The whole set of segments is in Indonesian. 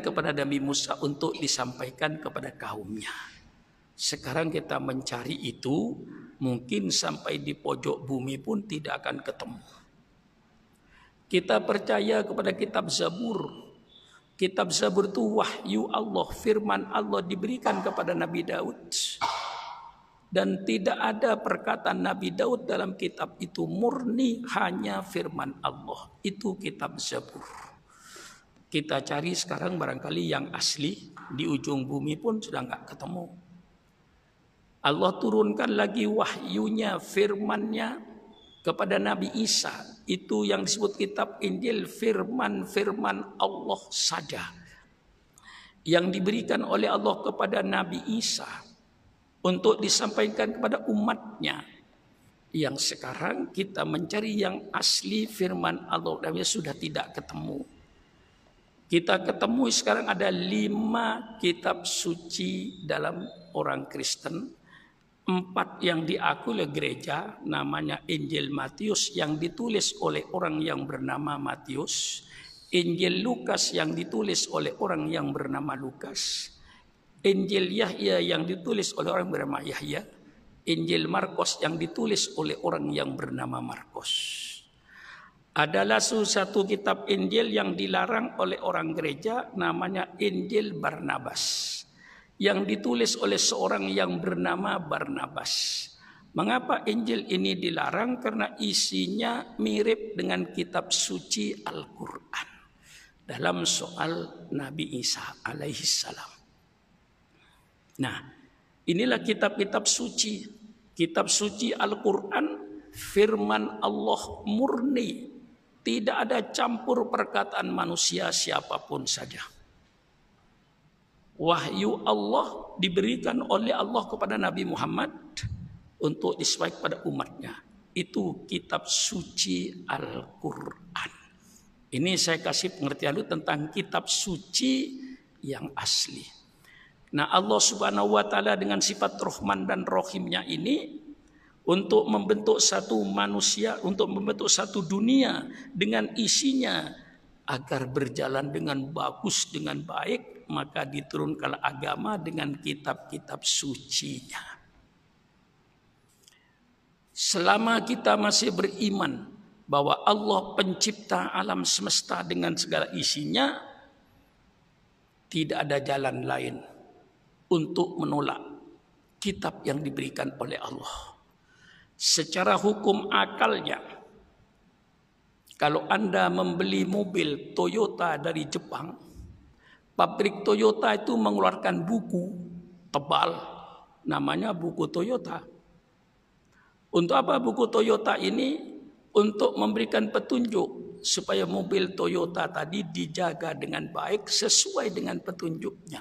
kepada Nabi Musa untuk disampaikan kepada kaumnya. Sekarang kita mencari itu, mungkin sampai di pojok bumi pun tidak akan ketemu. Kita percaya kepada kitab Zabur. Kitab Zabur itu wahyu Allah, firman Allah diberikan kepada Nabi Daud. Dan tidak ada perkataan Nabi Daud dalam kitab itu murni hanya firman Allah. Itu kitab Zabur. Kita cari sekarang barangkali yang asli di ujung bumi pun sudah nggak ketemu. Allah turunkan lagi wahyunya, firmannya kepada Nabi Isa. Itu yang disebut kitab Injil firman-firman Allah saja. Yang diberikan oleh Allah kepada Nabi Isa. Untuk disampaikan kepada umatnya. Yang sekarang kita mencari yang asli firman Allah. Dan sudah tidak ketemu. Kita ketemu sekarang ada lima kitab suci dalam orang Kristen. Empat yang diakui oleh gereja namanya Injil Matius yang ditulis oleh orang yang bernama Matius, Injil Lukas yang ditulis oleh orang yang bernama Lukas, Injil Yahya yang ditulis oleh orang bernama Yahya, Injil Markus yang ditulis oleh orang yang bernama Markus. Adalah satu kitab Injil yang dilarang oleh orang gereja namanya Injil Barnabas yang ditulis oleh seorang yang bernama Barnabas. Mengapa Injil ini dilarang? Karena isinya mirip dengan kitab suci Al-Quran. Dalam soal Nabi Isa alaihi salam. Nah, inilah kitab-kitab suci. Kitab suci Al-Quran, firman Allah murni. Tidak ada campur perkataan manusia siapa pun saja wahyu Allah diberikan oleh Allah kepada Nabi Muhammad untuk disampaikan kepada umatnya. Itu kitab suci Al-Quran. Ini saya kasih pengertian dulu tentang kitab suci yang asli. Nah Allah subhanahu wa ta'ala dengan sifat rohman dan rohimnya ini untuk membentuk satu manusia, untuk membentuk satu dunia dengan isinya agar berjalan dengan bagus, dengan baik, maka diturunkan agama dengan kitab-kitab sucinya. Selama kita masih beriman bahwa Allah pencipta alam semesta dengan segala isinya, tidak ada jalan lain untuk menolak kitab yang diberikan oleh Allah. Secara hukum akalnya, kalau Anda membeli mobil Toyota dari Jepang, Pabrik Toyota itu mengeluarkan buku tebal namanya buku Toyota. Untuk apa buku Toyota ini? Untuk memberikan petunjuk supaya mobil Toyota tadi dijaga dengan baik sesuai dengan petunjuknya.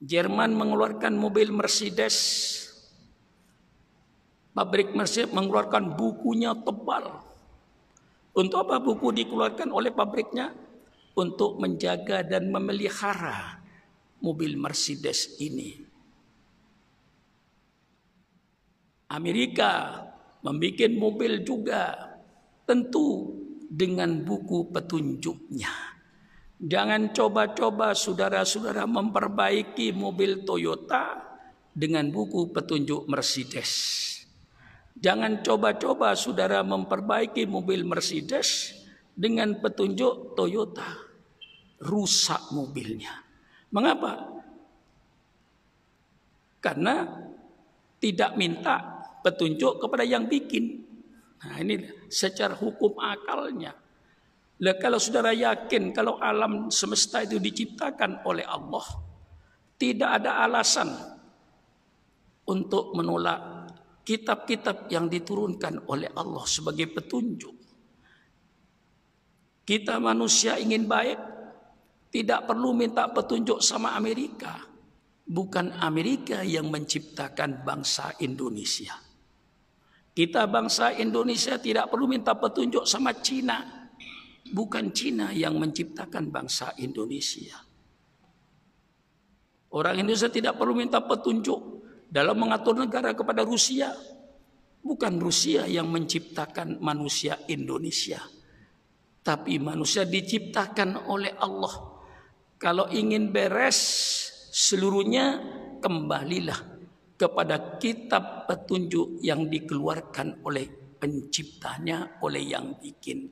Jerman mengeluarkan mobil Mercedes. Pabrik Mercedes mengeluarkan bukunya tebal. Untuk apa buku dikeluarkan oleh pabriknya? untuk menjaga dan memelihara mobil Mercedes ini. Amerika membuat mobil juga tentu dengan buku petunjuknya. Jangan coba-coba saudara-saudara memperbaiki mobil Toyota dengan buku petunjuk Mercedes. Jangan coba-coba saudara memperbaiki mobil Mercedes dengan petunjuk Toyota. Rusak mobilnya. Mengapa? Karena tidak minta petunjuk kepada yang bikin. Nah ini secara hukum akalnya. Lah kalau saudara yakin kalau alam semesta itu diciptakan oleh Allah, tidak ada alasan untuk menolak kitab-kitab yang diturunkan oleh Allah sebagai petunjuk. Kita manusia ingin baik, tidak perlu minta petunjuk sama Amerika. Bukan Amerika yang menciptakan bangsa Indonesia. Kita bangsa Indonesia tidak perlu minta petunjuk sama Cina. Bukan Cina yang menciptakan bangsa Indonesia. Orang Indonesia tidak perlu minta petunjuk dalam mengatur negara kepada Rusia. Bukan Rusia yang menciptakan manusia Indonesia Tapi manusia diciptakan oleh Allah. Kalau ingin beres seluruhnya kembalilah kepada kitab petunjuk yang dikeluarkan oleh penciptanya, oleh yang bikin.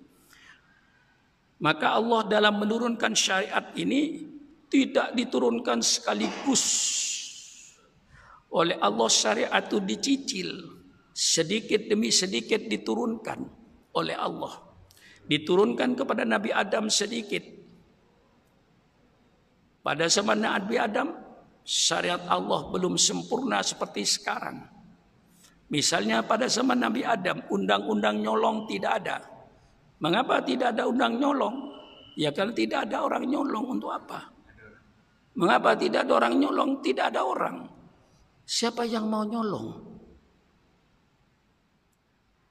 Maka Allah dalam menurunkan syariat ini tidak diturunkan sekaligus. Oleh Allah syariat itu dicicil. Sedikit demi sedikit diturunkan oleh Allah. Diturunkan kepada Nabi Adam sedikit. Pada zaman Nabi Adam, syariat Allah belum sempurna seperti sekarang. Misalnya pada zaman Nabi Adam, undang-undang nyolong tidak ada. Mengapa tidak ada undang nyolong? Ya karena tidak ada orang nyolong untuk apa? Mengapa tidak ada orang nyolong? Tidak ada orang. Siapa yang mau nyolong?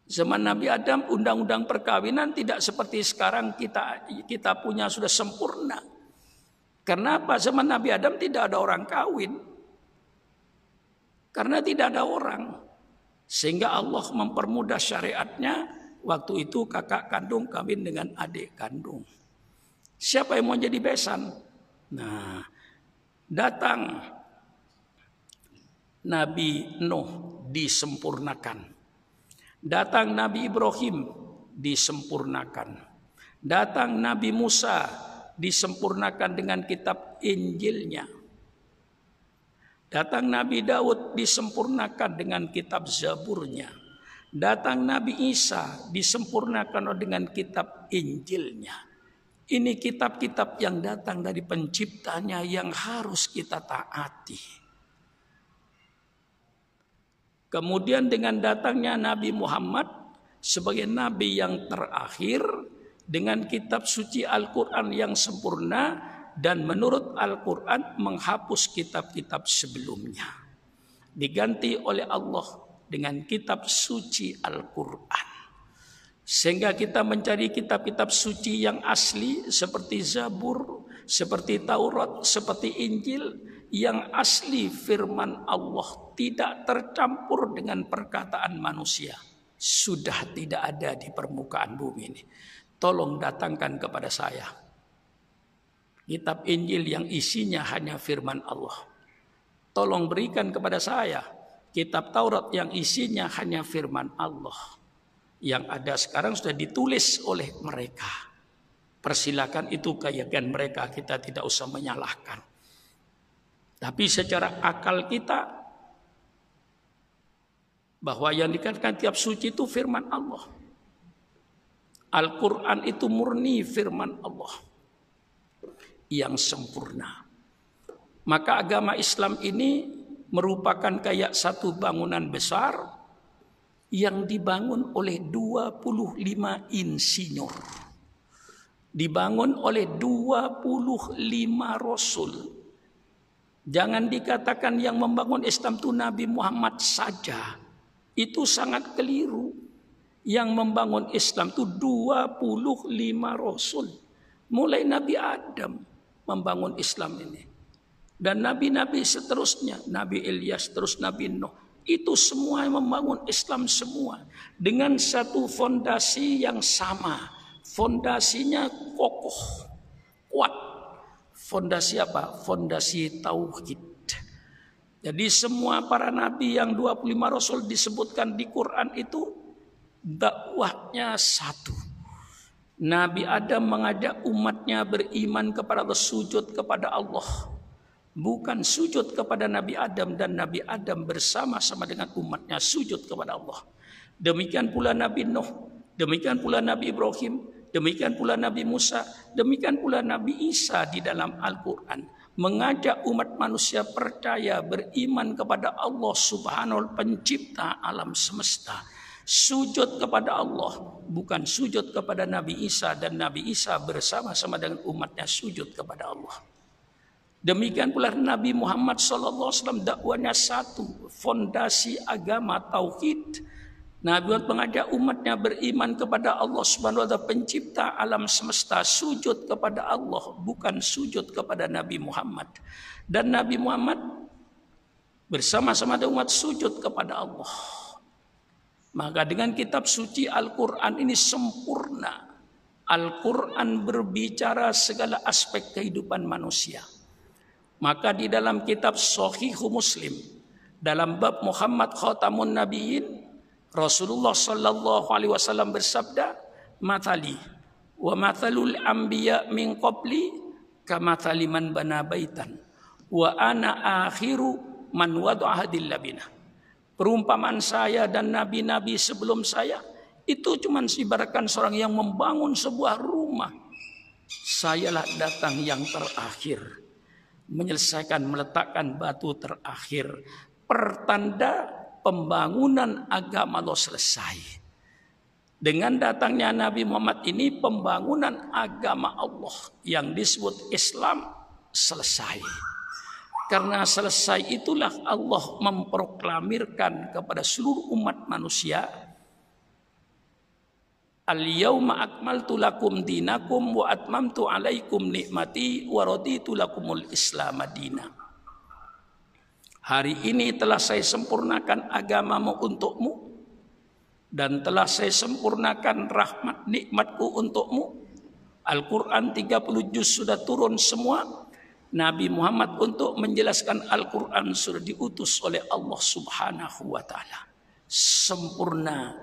Zaman Nabi Adam undang-undang perkawinan tidak seperti sekarang kita kita punya sudah sempurna. Karena apa? Zaman Nabi Adam tidak ada orang kawin. Karena tidak ada orang. Sehingga Allah mempermudah syariatnya. Waktu itu kakak kandung kawin dengan adik kandung. Siapa yang mau jadi besan? Nah, datang Nabi Nuh disempurnakan. Datang Nabi Ibrahim disempurnakan. Datang Nabi Musa disempurnakan dengan kitab Injilnya. Datang Nabi Daud disempurnakan dengan kitab Zaburnya. Datang Nabi Isa disempurnakan dengan kitab Injilnya. Ini kitab-kitab yang datang dari penciptanya yang harus kita taati. Kemudian dengan datangnya Nabi Muhammad sebagai nabi yang terakhir dengan kitab suci Al-Qur'an yang sempurna dan menurut Al-Qur'an menghapus kitab-kitab sebelumnya. Diganti oleh Allah dengan kitab suci Al-Qur'an. Sehingga kita mencari kitab-kitab suci yang asli seperti Zabur, seperti Taurat, seperti Injil yang asli firman Allah tidak tercampur dengan perkataan manusia sudah tidak ada di permukaan bumi ini. Tolong datangkan kepada saya kitab Injil yang isinya hanya firman Allah. Tolong berikan kepada saya kitab Taurat yang isinya hanya firman Allah. Yang ada sekarang sudah ditulis oleh mereka. Persilakan itu keyakinan mereka, kita tidak usah menyalahkan. Tapi secara akal kita bahwa yang dikatakan tiap suci itu firman Allah. Al-Quran itu murni firman Allah yang sempurna. Maka agama Islam ini merupakan kayak satu bangunan besar yang dibangun oleh 25 insinyur. Dibangun oleh 25 rasul Jangan dikatakan yang membangun Islam itu Nabi Muhammad saja. Itu sangat keliru. Yang membangun Islam itu 25 Rasul. Mulai Nabi Adam membangun Islam ini. Dan nabi-nabi seterusnya. Nabi Ilyas, terus Nabi Nuh. Itu semua membangun Islam semua. Dengan satu fondasi yang sama. Fondasinya kokoh, kuat Fondasi apa? Fondasi tauhid. Jadi semua para nabi yang 25 rasul disebutkan di Quran itu dakwahnya satu. Nabi Adam mengajak umatnya beriman kepada Allah, sujud kepada Allah. Bukan sujud kepada Nabi Adam dan Nabi Adam bersama-sama dengan umatnya sujud kepada Allah. Demikian pula Nabi Nuh, demikian pula Nabi Ibrahim, Demikian pula Nabi Musa, demikian pula Nabi Isa di dalam Al-Quran. Mengajak umat manusia percaya beriman kepada Allah subhanahu pencipta alam semesta. Sujud kepada Allah, bukan sujud kepada Nabi Isa dan Nabi Isa bersama-sama dengan umatnya sujud kepada Allah. Demikian pula Nabi Muhammad SAW dakwanya satu, fondasi agama tauhid Nabi Muhammad mengajak umatnya beriman kepada Allah Subhanahu wa taala pencipta alam semesta, sujud kepada Allah, bukan sujud kepada Nabi Muhammad. Dan Nabi Muhammad bersama-sama dengan umat sujud kepada Allah. Maka dengan kitab suci Al-Qur'an ini sempurna. Al-Quran berbicara segala aspek kehidupan manusia. Maka di dalam kitab Sohihu Muslim, dalam bab Muhammad Khatamun Nabiyin, Rasulullah Sallallahu Alaihi Wasallam bersabda, "Matali wa mathalul anbiya min qabli kamathali man bana baitan wa ana akhiru man wada'a labina." Perumpamaan saya dan nabi-nabi sebelum saya itu cuma ibaratkan seorang yang membangun sebuah rumah. Sayalah datang yang terakhir. Menyelesaikan, meletakkan batu terakhir. Pertanda pembangunan agama lo selesai. Dengan datangnya Nabi Muhammad ini pembangunan agama Allah yang disebut Islam selesai. Karena selesai itulah Allah memproklamirkan kepada seluruh umat manusia Al-yawma akmaltu lakum dinakum wa atmamtu alaikum nikmati wa raditu lakumul Islam madina. Hari ini telah saya sempurnakan agamamu untukmu dan telah saya sempurnakan rahmat nikmatku untukmu. Al-Quran 30 juz sudah turun semua. Nabi Muhammad untuk menjelaskan Al-Quran sudah diutus oleh Allah subhanahu wa ta'ala. Sempurna,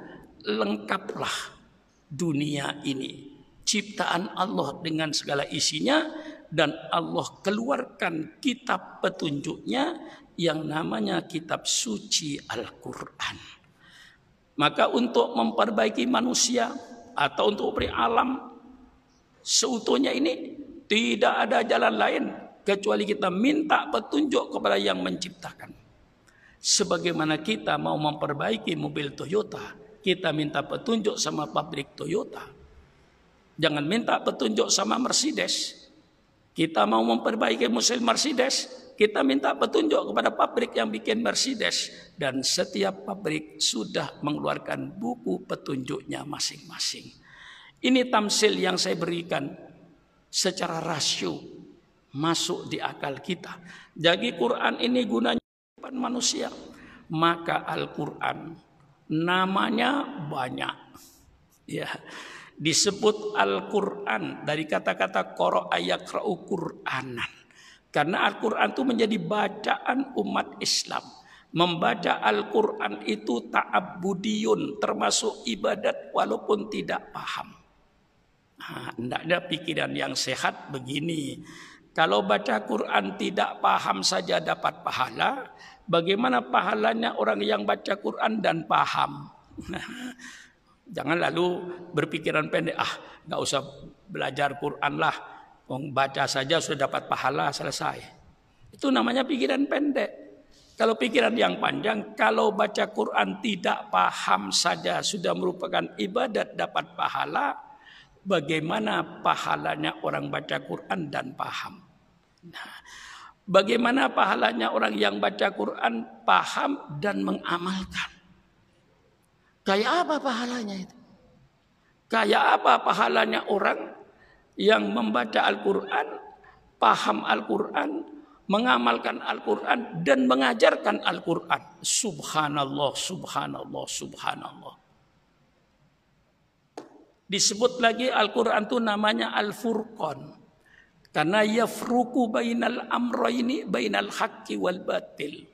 lengkaplah dunia ini. Ciptaan Allah dengan segala isinya dan Allah keluarkan kitab petunjuknya yang namanya kitab suci Al-Quran. Maka untuk memperbaiki manusia atau untuk beri alam seutuhnya ini tidak ada jalan lain kecuali kita minta petunjuk kepada yang menciptakan. Sebagaimana kita mau memperbaiki mobil Toyota, kita minta petunjuk sama pabrik Toyota. Jangan minta petunjuk sama Mercedes. Kita mau memperbaiki mesin Mercedes, kita minta petunjuk kepada pabrik yang bikin Mercedes dan setiap pabrik sudah mengeluarkan buku petunjuknya masing-masing. Ini tamsil yang saya berikan secara rasio masuk di akal kita. Jadi Quran ini gunanya manusia. Maka Al-Quran namanya banyak. Ya. Disebut Al-Qur'an dari kata-kata qara ayakra'u Qur'anan. Karena Al-Qur'an itu menjadi bacaan umat Islam. Membaca Al-Qur'an itu ta'abbudiyun termasuk ibadat walaupun tidak paham. Nah, ada pikiran yang sehat begini. Kalau baca Quran tidak paham saja dapat pahala, Bagaimana pahalanya orang yang baca Quran dan paham. Jangan lalu berpikiran pendek, ah nggak usah belajar Quran lah. Baca saja sudah dapat pahala selesai. Itu namanya pikiran pendek. Kalau pikiran yang panjang, kalau baca Quran tidak paham saja sudah merupakan ibadat dapat pahala, bagaimana pahalanya orang baca Quran dan paham. Nah, Bagaimana pahalanya orang yang baca Quran, paham dan mengamalkan. Kayak apa pahalanya itu? Kayak apa pahalanya orang yang membaca Al-Quran, paham Al-Quran, mengamalkan Al-Quran, dan mengajarkan Al-Quran. Subhanallah, subhanallah, subhanallah. Disebut lagi Al-Quran itu namanya Al-Furqan. Karena yafruku bainal amroini bainal haqqi wal batil.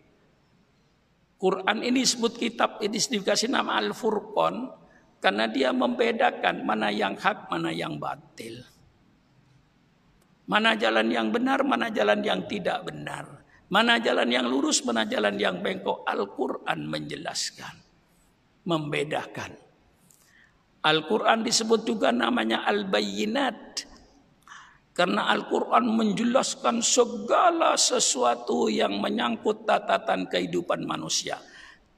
Quran ini disebut kitab ini dikasih nama Al-Furqan karena dia membedakan mana yang hak, mana yang batil. Mana jalan yang benar, mana jalan yang tidak benar. Mana jalan yang lurus, mana jalan yang bengkok. Al-Quran menjelaskan. Membedakan. Al-Quran disebut juga namanya Al-Bayyinat. Karena Al-Quran menjelaskan segala sesuatu yang menyangkut tatatan kehidupan manusia.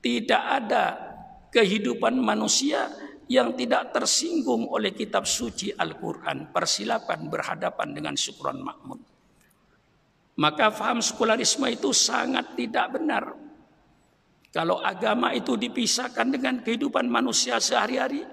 Tidak ada kehidupan manusia yang tidak tersinggung oleh kitab suci Al-Quran. Persilakan berhadapan dengan syukuran makmud. Maka faham sekularisme itu sangat tidak benar. Kalau agama itu dipisahkan dengan kehidupan manusia sehari-hari,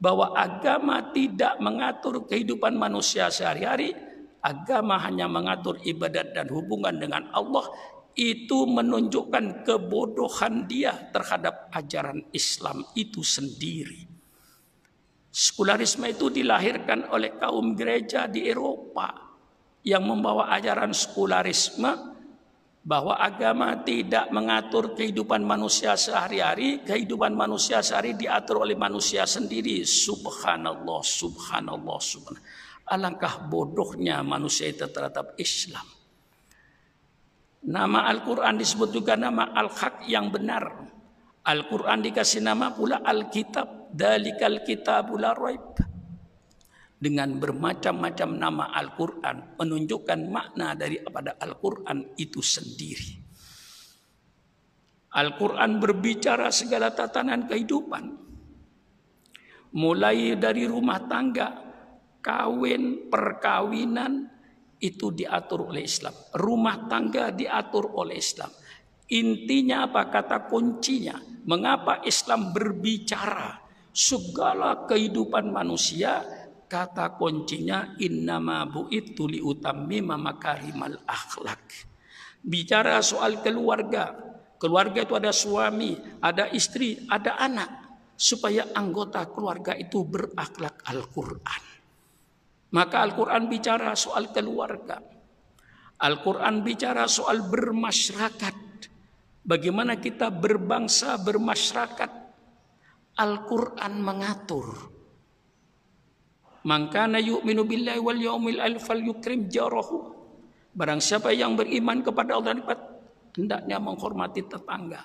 bahwa agama tidak mengatur kehidupan manusia sehari-hari, agama hanya mengatur ibadat dan hubungan dengan Allah, itu menunjukkan kebodohan dia terhadap ajaran Islam itu sendiri. Sekularisme itu dilahirkan oleh kaum gereja di Eropa yang membawa ajaran sekularisme bahwa agama tidak mengatur kehidupan manusia sehari-hari, kehidupan manusia sehari diatur oleh manusia sendiri. Subhanallah, subhanallah, subhanallah. Alangkah bodohnya manusia itu terhadap Islam. Nama Al-Quran disebut juga nama Al-Haq yang benar. Al-Quran dikasih nama pula Al-Kitab. Dalikal kitabul raib dengan bermacam-macam nama Al-Quran menunjukkan makna daripada Al-Quran itu sendiri. Al-Quran berbicara segala tatanan kehidupan. Mulai dari rumah tangga, kawin, perkawinan, itu diatur oleh Islam. Rumah tangga diatur oleh Islam. Intinya apa kata kuncinya? Mengapa Islam berbicara segala kehidupan manusia kata kuncinya innama bu'itu liutammima makarimal akhlak. Bicara soal keluarga. Keluarga itu ada suami, ada istri, ada anak. Supaya anggota keluarga itu berakhlak Al-Quran. Maka Al-Quran bicara soal keluarga. Al-Quran bicara soal bermasyarakat. Bagaimana kita berbangsa, bermasyarakat. Al-Quran mengatur Maka yu'minu billahi wal yaumil alfal yukrim jarahu. Barang siapa yang beriman kepada Allah hendaknya menghormati tetangga.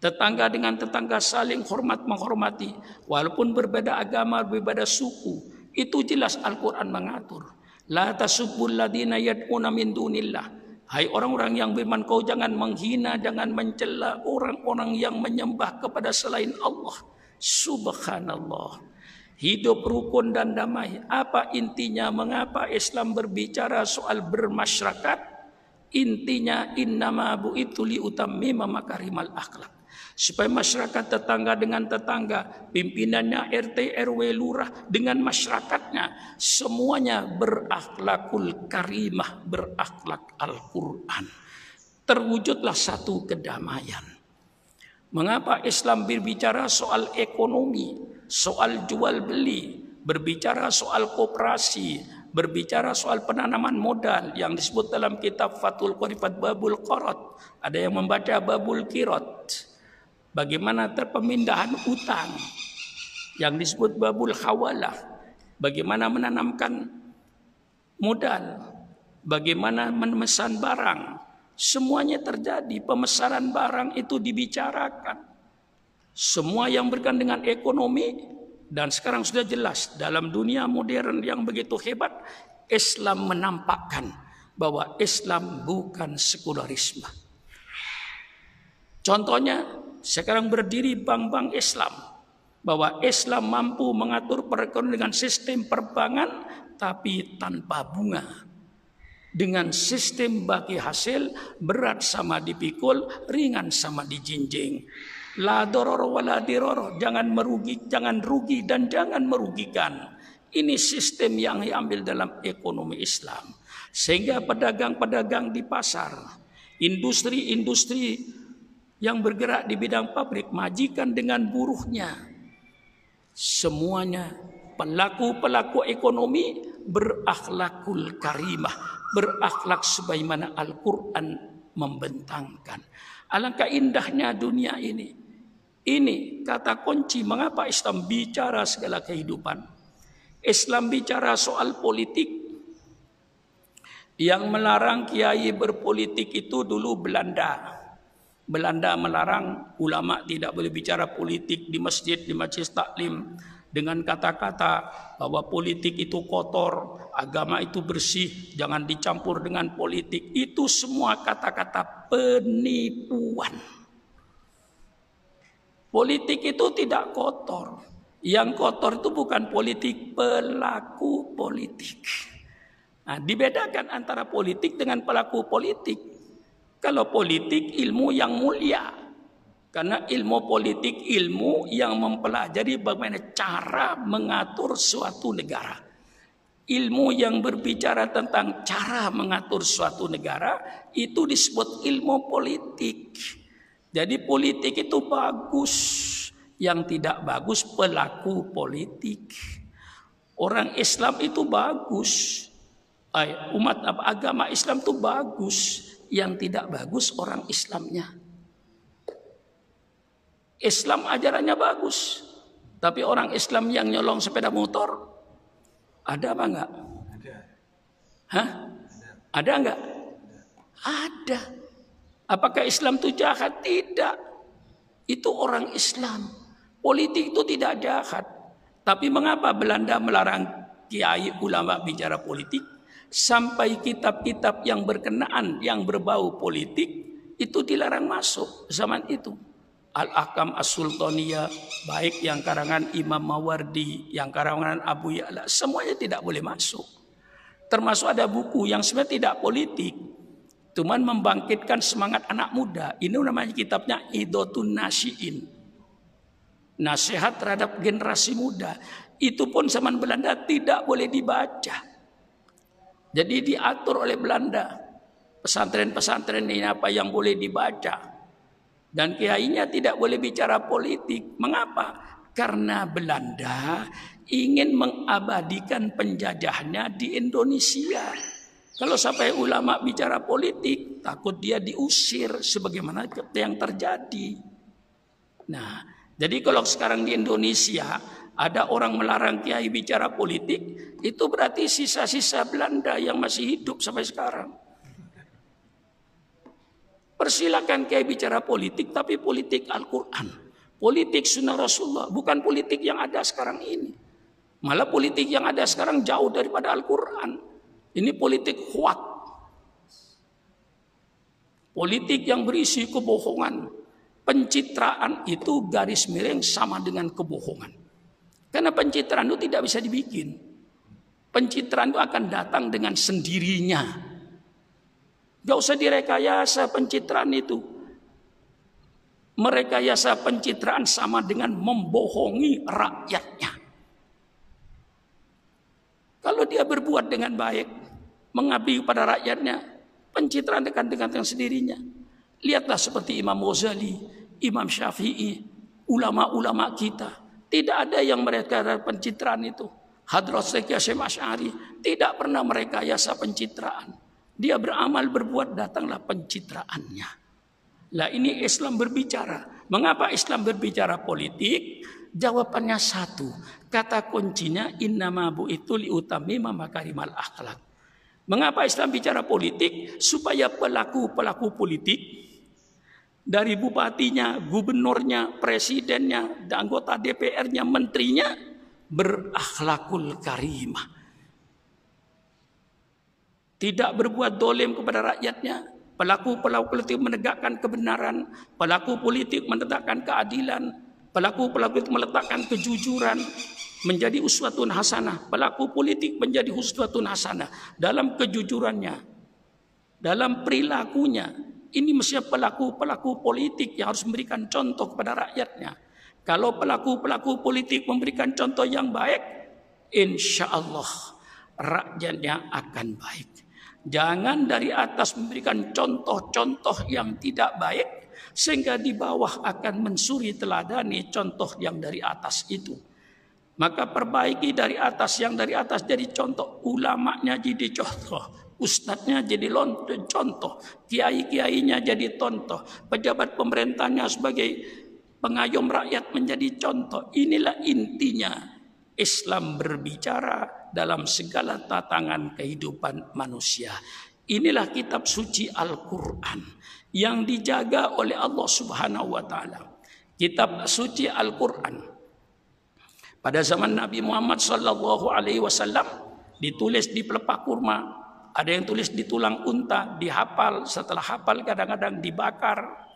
Tetangga dengan tetangga saling hormat menghormati walaupun berbeda agama, berbeda suku. Itu jelas Al-Qur'an mengatur. La tasubbul ladina yad'una min dunillah. Hai orang-orang yang beriman kau jangan menghina, jangan mencela orang-orang yang menyembah kepada selain Allah. Subhanallah. Hidup rukun dan damai. Apa intinya mengapa Islam berbicara soal bermasyarakat? Intinya innama bu itu li utammima makarimal akhlak. Supaya masyarakat tetangga dengan tetangga, pimpinannya RT RW lurah dengan masyarakatnya, semuanya berakhlakul karimah, berakhlak Al-Qur'an. Terwujudlah satu kedamaian. Mengapa Islam berbicara soal ekonomi? soal jual beli, berbicara soal koperasi, berbicara soal penanaman modal yang disebut dalam kitab Fathul Qorifat Babul Qorot. Ada yang membaca Babul Kirot. Bagaimana terpemindahan utang yang disebut Babul Hawalah. Bagaimana menanamkan modal. Bagaimana memesan barang. Semuanya terjadi. Pemesanan barang itu dibicarakan. Semua yang berkaitan dengan ekonomi dan sekarang sudah jelas dalam dunia modern yang begitu hebat Islam menampakkan bahwa Islam bukan sekularisme. Contohnya sekarang berdiri bank-bank Islam bahwa Islam mampu mengatur perekonomian dengan sistem perbankan tapi tanpa bunga. Dengan sistem bagi hasil berat sama dipikul, ringan sama dijinjing. La dororo wala diroro. Jangan merugi, jangan rugi dan jangan merugikan. Ini sistem yang diambil dalam ekonomi Islam. Sehingga pedagang-pedagang di pasar, industri-industri yang bergerak di bidang pabrik, majikan dengan buruhnya. Semuanya pelaku-pelaku ekonomi berakhlakul karimah, berakhlak sebagaimana Al-Quran membentangkan. Alangkah indahnya dunia ini. Ini kata kunci mengapa Islam bicara segala kehidupan. Islam bicara soal politik. Yang melarang kiai berpolitik itu dulu Belanda. Belanda melarang ulama tidak boleh bicara politik di masjid, di majlis taklim dengan kata-kata bahwa politik itu kotor, agama itu bersih, jangan dicampur dengan politik. Itu semua kata-kata penipuan. Politik itu tidak kotor. Yang kotor itu bukan politik, pelaku politik. Nah, dibedakan antara politik dengan pelaku politik. Kalau politik ilmu yang mulia. Karena ilmu politik ilmu yang mempelajari bagaimana cara mengatur suatu negara. Ilmu yang berbicara tentang cara mengatur suatu negara itu disebut ilmu politik. Jadi politik itu bagus. Yang tidak bagus pelaku politik. Orang Islam itu bagus. Umat agama Islam itu bagus. Yang tidak bagus orang Islamnya. Islam ajarannya bagus. Tapi orang Islam yang nyolong sepeda motor ada apa enggak? Ada. Hah? Ada enggak? Ada. Apakah Islam itu jahat? Tidak. Itu orang Islam. Politik itu tidak jahat. Tapi mengapa Belanda melarang kiai ulama bicara politik? Sampai kitab-kitab yang berkenaan, yang berbau politik, itu dilarang masuk zaman itu. Al-Ahkam As-Sultaniyah, baik yang karangan Imam Mawardi, yang karangan Abu Ya'la, semuanya tidak boleh masuk. Termasuk ada buku yang sebenarnya tidak politik, cuman membangkitkan semangat anak muda. Ini namanya kitabnya Idotun Nasiin. Nasihat terhadap generasi muda. Itu pun zaman Belanda tidak boleh dibaca. Jadi diatur oleh Belanda. Pesantren-pesantren ini apa yang boleh dibaca. Dan kiainya tidak boleh bicara politik. Mengapa? Karena Belanda ingin mengabadikan penjajahnya di Indonesia. Kalau sampai ulama bicara politik, takut dia diusir sebagaimana yang terjadi. Nah, jadi kalau sekarang di Indonesia ada orang melarang kiai bicara politik, itu berarti sisa-sisa Belanda yang masih hidup sampai sekarang. Persilakan kayak bicara politik, tapi politik Al-Quran. Politik sunnah Rasulullah, bukan politik yang ada sekarang ini. Malah politik yang ada sekarang jauh daripada Al-Quran. Ini politik huat. Politik yang berisi kebohongan. Pencitraan itu garis miring sama dengan kebohongan. Karena pencitraan itu tidak bisa dibikin. Pencitraan itu akan datang dengan sendirinya. Gak usah direkayasa pencitraan itu. Merekayasa pencitraan sama dengan membohongi rakyatnya. Kalau dia berbuat dengan baik, mengabdi kepada rakyatnya, pencitraan akan dengan yang sendirinya. Lihatlah seperti Imam Ghazali, Imam Syafi'i, ulama-ulama kita. Tidak ada yang mereka pencitraan itu. Hadrat Syekh Hashim Ash'ari tidak pernah merekayasa pencitraan. Dia beramal berbuat datanglah pencitraannya. Lah ini Islam berbicara. Mengapa Islam berbicara politik? Jawabannya satu. Kata kuncinya innama itu liutamima makarimal akhlak. Mengapa Islam bicara politik? Supaya pelaku-pelaku politik dari bupatinya, gubernurnya, presidennya, anggota DPR-nya, menterinya berakhlakul karimah tidak berbuat dolim kepada rakyatnya. Pelaku-pelaku politik menegakkan kebenaran. Pelaku politik menegakkan keadilan. Pelaku-pelaku politik meletakkan kejujuran. Menjadi uswatun hasanah. Pelaku politik menjadi uswatun hasanah. Dalam kejujurannya. Dalam perilakunya. Ini mestinya pelaku-pelaku politik yang harus memberikan contoh kepada rakyatnya. Kalau pelaku-pelaku politik memberikan contoh yang baik, insya Allah rakyatnya akan baik. Jangan dari atas memberikan contoh-contoh yang tidak baik sehingga di bawah akan mensuri teladani contoh yang dari atas itu. Maka perbaiki dari atas yang dari atas jadi contoh, ulamanya jadi contoh, ustadznya jadi contoh, kiai-kiainya jadi contoh, pejabat pemerintahnya sebagai pengayom rakyat menjadi contoh. Inilah intinya Islam berbicara dalam segala tatangan kehidupan manusia. Inilah kitab suci Al-Quran yang dijaga oleh Allah Subhanahu wa Ta'ala. Kitab suci Al-Quran pada zaman Nabi Muhammad Sallallahu Alaihi Wasallam ditulis di pelepah kurma, ada yang tulis di tulang unta, dihafal, setelah hafal kadang-kadang dibakar.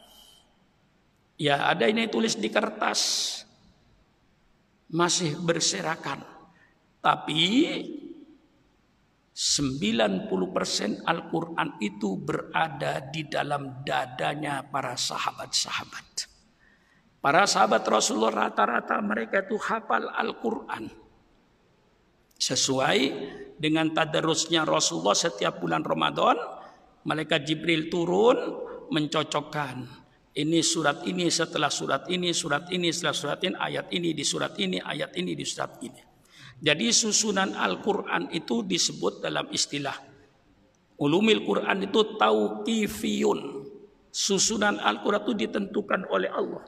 Ya, ada ini tulis di kertas, masih berserakan. Tapi 90% Al-Quran itu berada di dalam dadanya para sahabat-sahabat. Para sahabat Rasulullah rata-rata mereka itu hafal Al-Quran. Sesuai dengan tadarusnya Rasulullah setiap bulan Ramadan, malaikat Jibril turun mencocokkan. Ini surat ini setelah surat ini, surat ini setelah surat ini, ayat ini di surat ini, ayat ini di surat ini. Jadi susunan Al-Quran itu disebut dalam istilah ulumil Quran itu tauqifiyun. Susunan Al-Quran itu ditentukan oleh Allah.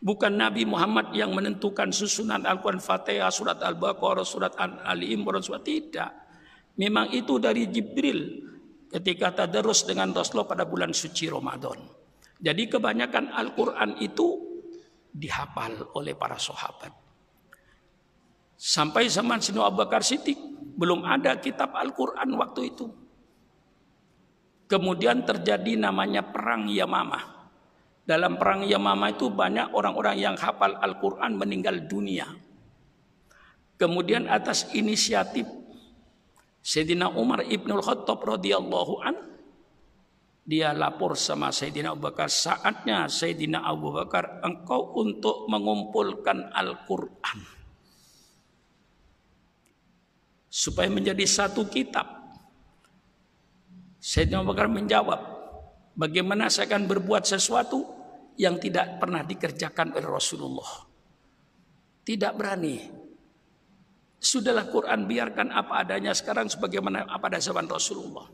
Bukan Nabi Muhammad yang menentukan susunan Al-Quran Fatihah, surat Al-Baqarah, surat Ali Imran, surat tidak. Memang itu dari Jibril ketika tadarus dengan Rasulullah pada bulan suci Ramadan. Jadi kebanyakan Al-Quran itu dihafal oleh para sahabat. Sampai zaman Sinu Abu Bakar Siddiq belum ada kitab Al-Quran waktu itu. Kemudian terjadi namanya perang Yamamah. Dalam perang Yamama itu banyak orang-orang yang hafal Al-Quran meninggal dunia. Kemudian atas inisiatif Sayyidina Umar Ibnul Khattab radhiyallahu an dia lapor sama Sayyidina Abu Bakar saatnya Sayyidina Abu Bakar engkau untuk mengumpulkan Al-Quran supaya menjadi satu kitab Sayyidina Abu Bakar menjawab bagaimana saya akan berbuat sesuatu yang tidak pernah dikerjakan oleh Rasulullah. Tidak berani. Sudahlah Quran biarkan apa adanya sekarang sebagaimana apa ada zaman Rasulullah.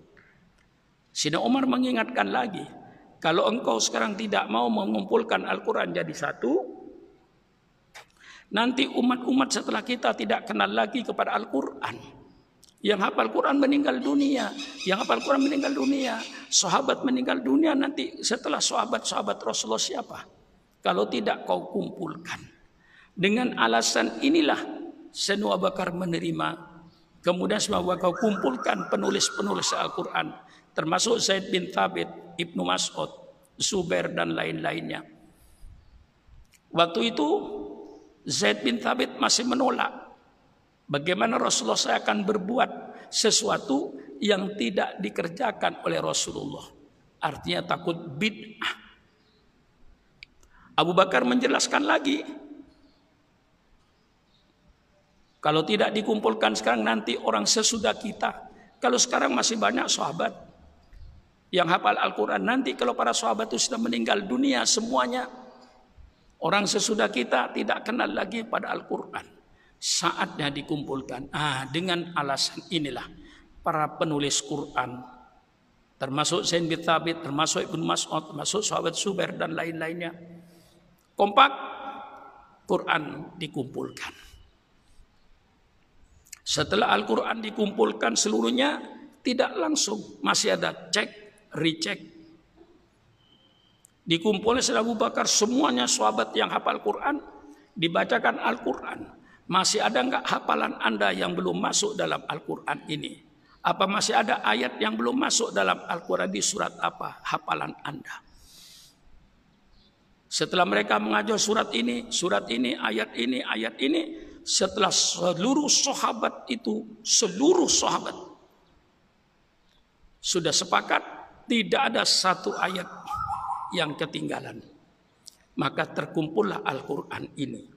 Sina Umar mengingatkan lagi, kalau engkau sekarang tidak mau mengumpulkan Al-Quran jadi satu, nanti umat-umat setelah kita tidak kenal lagi kepada Al-Quran. Yang hafal Quran meninggal dunia. Yang hafal Quran meninggal dunia. Sahabat meninggal dunia nanti setelah sahabat-sahabat Rasulullah siapa? Kalau tidak kau kumpulkan. Dengan alasan inilah Senu Bakar menerima. Kemudian semua kau kumpulkan penulis-penulis Al-Quran. Termasuk Zaid bin Thabit, Ibnu Mas'ud, Zubair dan lain-lainnya. Waktu itu Zaid bin Thabit masih menolak Bagaimana Rasulullah saya akan berbuat sesuatu yang tidak dikerjakan oleh Rasulullah. Artinya takut bid'ah. Abu Bakar menjelaskan lagi. Kalau tidak dikumpulkan sekarang nanti orang sesudah kita. Kalau sekarang masih banyak sahabat yang hafal Al-Quran. Nanti kalau para sahabat itu sudah meninggal dunia semuanya. Orang sesudah kita tidak kenal lagi pada Al-Quran saatnya dikumpulkan. Ah, dengan alasan inilah para penulis Quran termasuk Zain bin Thabit, termasuk Ibnu Mas'ud, termasuk sahabat Subair dan lain-lainnya. Kompak Quran dikumpulkan. Setelah Al-Quran dikumpulkan seluruhnya tidak langsung masih ada cek, recheck. Dikumpulkan oleh Abu Bakar semuanya sahabat yang hafal Quran dibacakan Al-Quran. Masih ada enggak hafalan Anda yang belum masuk dalam Al-Quran ini? Apa masih ada ayat yang belum masuk dalam Al-Quran di surat apa hafalan Anda? Setelah mereka mengajar surat ini, surat ini, ayat ini, ayat ini, setelah seluruh sahabat itu, seluruh sahabat sudah sepakat tidak ada satu ayat yang ketinggalan. Maka terkumpullah Al-Quran ini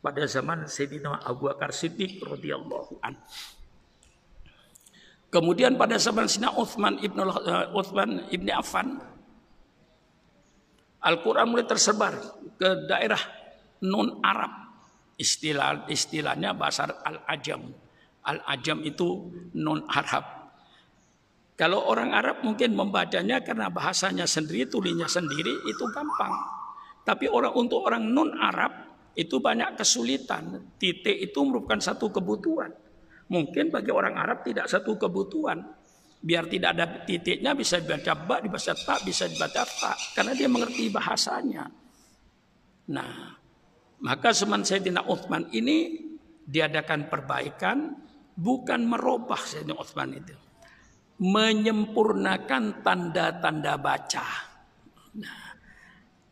pada zaman Sayyidina Abu Bakar Siddiq radhiyallahu an. Kemudian pada zaman Sayyidina Uthman ibn uh, Uthman ibn Affan Al-Quran mulai tersebar ke daerah non Arab. Istilah istilahnya bahasa Al-Ajam. Al-Ajam itu non Arab. Kalau orang Arab mungkin membacanya karena bahasanya sendiri, tulinya sendiri itu gampang. Tapi orang untuk orang non Arab itu banyak kesulitan. Titik itu merupakan satu kebutuhan. Mungkin bagi orang Arab tidak satu kebutuhan. Biar tidak ada titiknya bisa dibaca ba, dibaca tak, bisa dibaca tak. Karena dia mengerti bahasanya. Nah, maka seman Sayyidina Uthman ini diadakan perbaikan bukan merubah Sayyidina Uthman itu. Menyempurnakan tanda-tanda baca. Nah,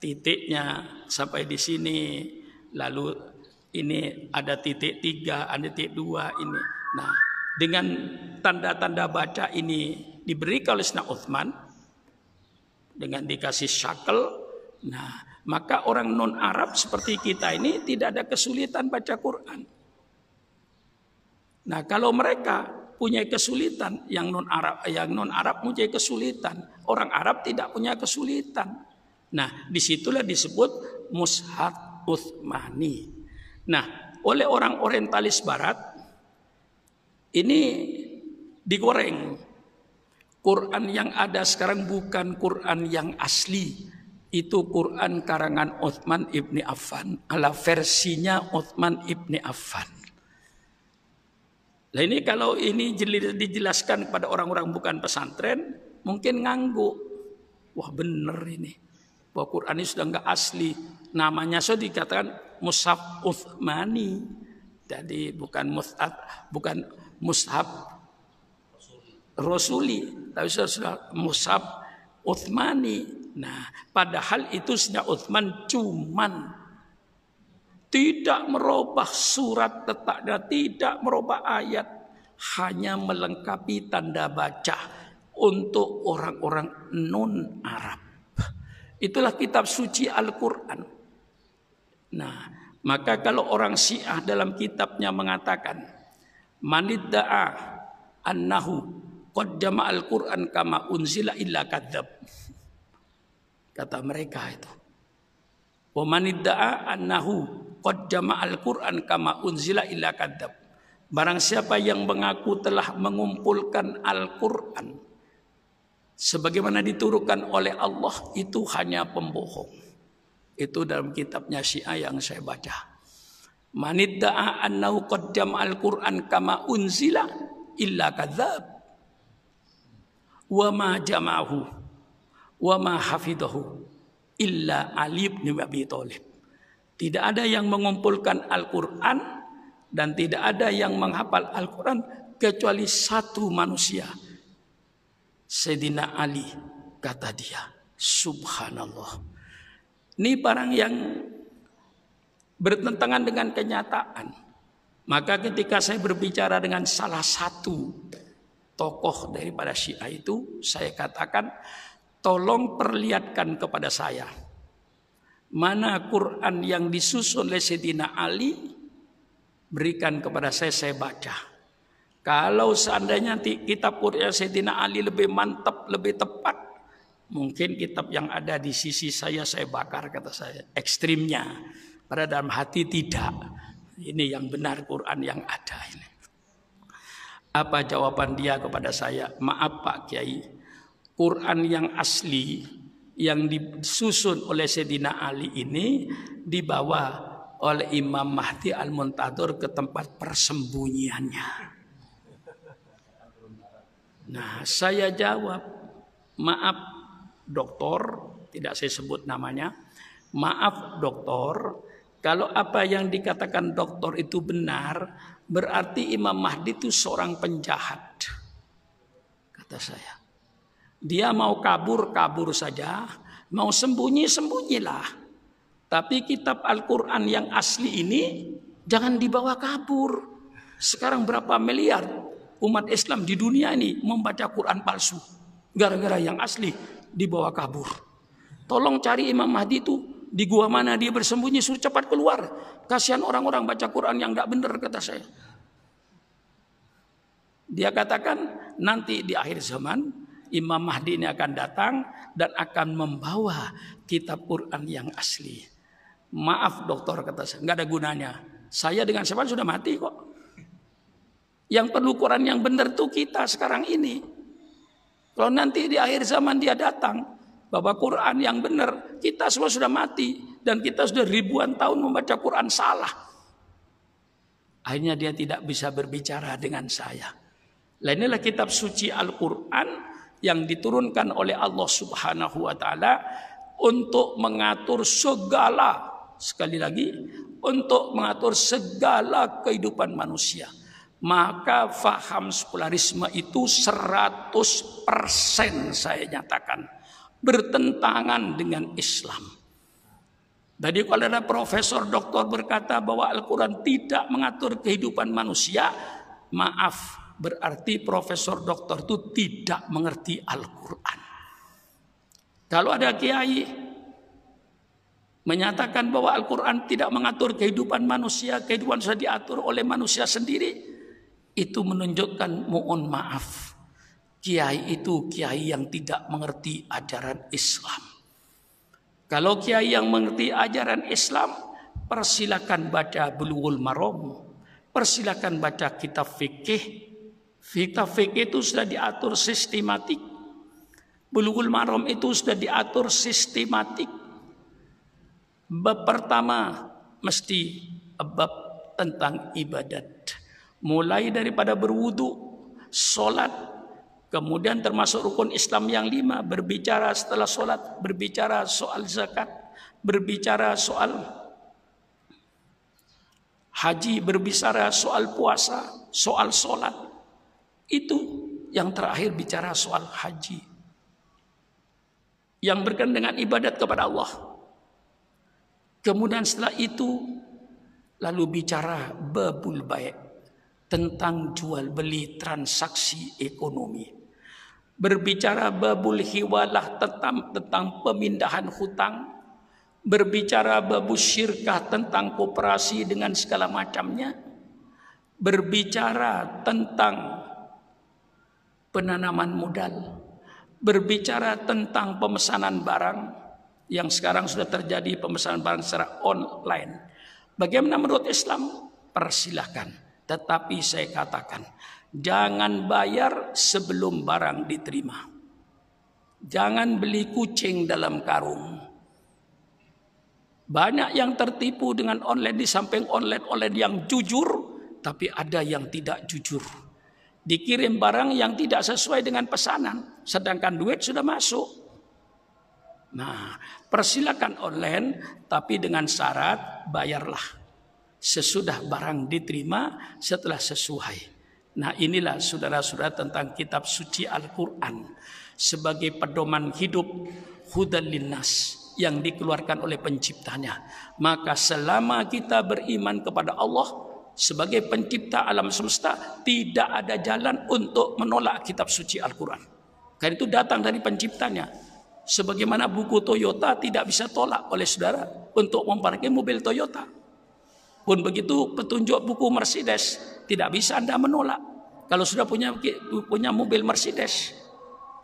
titiknya sampai di sini lalu ini ada titik tiga, ada titik dua ini. Nah, dengan tanda-tanda baca ini diberikan oleh Sina Uthman dengan dikasih shakel, nah maka orang non Arab seperti kita ini tidak ada kesulitan baca Quran. Nah, kalau mereka punya kesulitan, yang non Arab, yang non Arab punya kesulitan, orang Arab tidak punya kesulitan. Nah, di situlah disebut mushaf Uthmani. Nah, oleh orang orientalis barat ini digoreng. Quran yang ada sekarang bukan Quran yang asli. Itu Quran karangan Uthman ibni Affan. Ala versinya Uthman ibni Affan. Nah ini kalau ini dijelaskan kepada orang-orang bukan pesantren, mungkin ngangguk. Wah bener ini. Bahwa Quran ini sudah nggak asli. Namanya sudah dikatakan Musab Uthmani. Jadi bukan Musab, bukan Musab Rasuli, tapi sudah, Musab Uthmani. Nah, padahal itu sejak Uthman cuman tidak merubah surat letaknya, tidak merubah ayat, hanya melengkapi tanda baca untuk orang-orang non Arab. Itulah kitab suci Al-Quran. Nah, maka kalau orang Syiah dalam kitabnya mengatakan, manidda'a annahu Qad jama'al Qur'an kama unzila illa kadzab. Kata mereka itu. Wa manidda'a annahu qad jama'al Qur'an kama unzila illa kadzab. Barang siapa yang mengaku telah mengumpulkan Al-Qur'an sebagaimana diturunkan oleh Allah itu hanya pembohong. Itu dalam kitabnya Syiah yang saya baca. Manidda'a annahu qad jama'al Qur'an kama unzila illa kadzab wa ma jama'ahu wa ma hafidahu illa Ali bin Abi Thalib. Tidak ada yang mengumpulkan Al-Qur'an dan tidak ada yang menghafal Al-Qur'an kecuali satu manusia. Sayyidina Ali kata dia. Subhanallah. Ini barang yang bertentangan dengan kenyataan. Maka ketika saya berbicara dengan salah satu tokoh daripada Syiah itu, saya katakan tolong perlihatkan kepada saya mana Quran yang disusun oleh Sayyidina Ali berikan kepada saya saya baca. Kalau seandainya kitab Quran Sayyidina Ali lebih mantap, lebih tepat, mungkin kitab yang ada di sisi saya saya bakar kata saya. Ekstrimnya. Pada dalam hati tidak. Ini yang benar Quran yang ada ini. Apa jawaban dia kepada saya? Maaf Pak Kiai, Quran yang asli yang disusun oleh Sayyidina Ali ini dibawa oleh Imam Mahdi Al-Muntadur ke tempat persembunyiannya. Nah, saya jawab, maaf doktor, tidak saya sebut namanya. Maaf doktor, kalau apa yang dikatakan doktor itu benar, Berarti Imam Mahdi itu seorang penjahat. Kata saya. Dia mau kabur, kabur saja. Mau sembunyi, sembunyilah. Tapi kitab Al-Quran yang asli ini jangan dibawa kabur. Sekarang berapa miliar umat Islam di dunia ini membaca Quran palsu. Gara-gara yang asli dibawa kabur. Tolong cari Imam Mahdi itu di gua mana dia bersembunyi suruh cepat keluar. Kasihan orang-orang baca Quran yang tidak benar kata saya. Dia katakan nanti di akhir zaman Imam Mahdi ini akan datang dan akan membawa kitab Quran yang asli. Maaf dokter kata saya, nggak ada gunanya. Saya dengan siapa sudah mati kok. Yang perlu Quran yang benar tuh kita sekarang ini. Kalau nanti di akhir zaman dia datang, bahwa Quran yang benar, kita semua sudah mati dan kita sudah ribuan tahun membaca Quran salah. Akhirnya dia tidak bisa berbicara dengan saya. Lah inilah kitab suci Al-Quran yang diturunkan oleh Allah Subhanahu wa taala untuk mengatur segala sekali lagi untuk mengatur segala kehidupan manusia. Maka faham sekularisme itu 100% saya nyatakan bertentangan dengan Islam. Jadi kalau ada profesor doktor berkata bahwa Al-Quran tidak mengatur kehidupan manusia, maaf, berarti profesor doktor itu tidak mengerti Al-Quran. Kalau ada kiai menyatakan bahwa Al-Quran tidak mengatur kehidupan manusia, kehidupan sudah diatur oleh manusia sendiri, itu menunjukkan mohon maaf kiai itu kiai yang tidak mengerti ajaran Islam. Kalau kiai yang mengerti ajaran Islam, persilakan baca Bulughul Maram, persilakan baca kitab fikih. Kitab fikih itu sudah diatur sistematik. Bulughul Maram itu sudah diatur sistematik. Bab pertama mesti bab tentang ibadat. Mulai daripada berwudu, solat, kemudian termasuk rukun Islam yang lima, berbicara setelah solat, berbicara soal zakat, berbicara soal haji, berbicara soal puasa, soal solat. Itu yang terakhir bicara soal haji. Yang berkaitan dengan ibadat kepada Allah. Kemudian setelah itu lalu bicara babul baik tentang jual beli transaksi ekonomi. Berbicara babul hiwalah tentang tentang pemindahan hutang, berbicara babu syirkah tentang kooperasi dengan segala macamnya, berbicara tentang penanaman modal, berbicara tentang pemesanan barang yang sekarang sudah terjadi pemesanan barang secara online Bagaimana menurut Islam? Persilahkan. Tetapi saya katakan, jangan bayar sebelum barang diterima. Jangan beli kucing dalam karung. Banyak yang tertipu dengan online di samping online-online yang jujur, tapi ada yang tidak jujur. Dikirim barang yang tidak sesuai dengan pesanan, sedangkan duit sudah masuk. Nah, persilakan online, tapi dengan syarat bayarlah. Sesudah barang diterima, setelah sesuai. Nah inilah saudara-saudara tentang kitab suci Al-Quran. Sebagai pedoman hidup hudan linnas yang dikeluarkan oleh penciptanya. Maka selama kita beriman kepada Allah sebagai pencipta alam semesta, tidak ada jalan untuk menolak kitab suci Al-Quran. Karena itu datang dari penciptanya. Sebagaimana buku Toyota tidak bisa tolak oleh saudara untuk memparkir mobil Toyota. Pun begitu petunjuk buku Mercedes tidak bisa Anda menolak. Kalau sudah punya punya mobil Mercedes.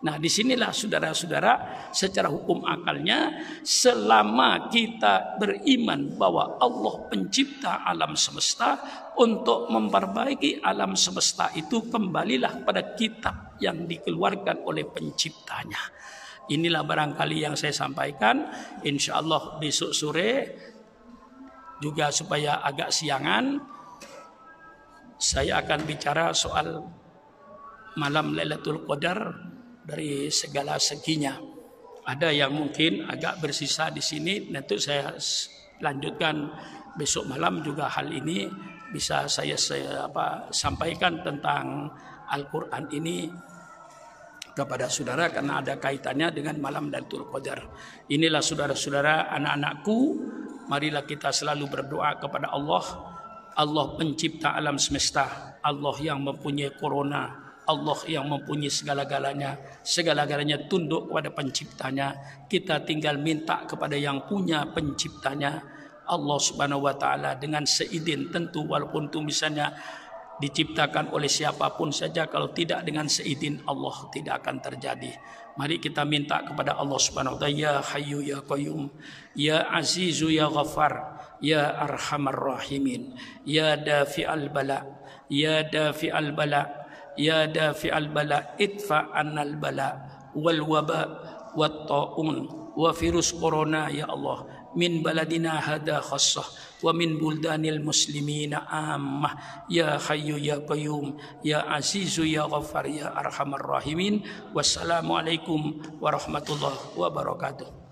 Nah, di sinilah saudara-saudara secara hukum akalnya selama kita beriman bahwa Allah pencipta alam semesta untuk memperbaiki alam semesta itu kembalilah pada kitab yang dikeluarkan oleh penciptanya. Inilah barangkali yang saya sampaikan. Insya Allah besok sore juga supaya agak siangan saya akan bicara soal malam Lailatul Qadar dari segala seginya. Ada yang mungkin agak bersisa di sini, nanti saya lanjutkan besok malam juga hal ini bisa saya, saya apa, sampaikan tentang Al-Quran ini kepada saudara karena ada kaitannya dengan malam Lailatul Qadar. Inilah saudara-saudara anak-anakku, marilah kita selalu berdoa kepada Allah. Allah pencipta alam semesta, Allah yang mempunyai corona, Allah yang mempunyai segala-galanya, segala-galanya tunduk kepada penciptanya. Kita tinggal minta kepada yang punya penciptanya, Allah Subhanahu wa taala dengan seizin tentu walaupun itu misalnya diciptakan oleh siapapun saja kalau tidak dengan seizin Allah tidak akan terjadi. Mari kita minta kepada Allah Subhanahu wa taala ya Hayyu ya Qayyum ya Azizu ya Ghaffar ya Arhamar Rahimin ya Dafi'al Bala ya Dafi'al Bala ya Dafi'al Bala idfa annal bala wal waba wat taun wa virus corona ya Allah min baladina hada khassah wa min buldanil muslimina ammah. Ya hayyu ya qayyum ya azizu ya ghaffar ya arhamar rahimin. Wassalamu alaikum warahmatullahi wabarakatuh.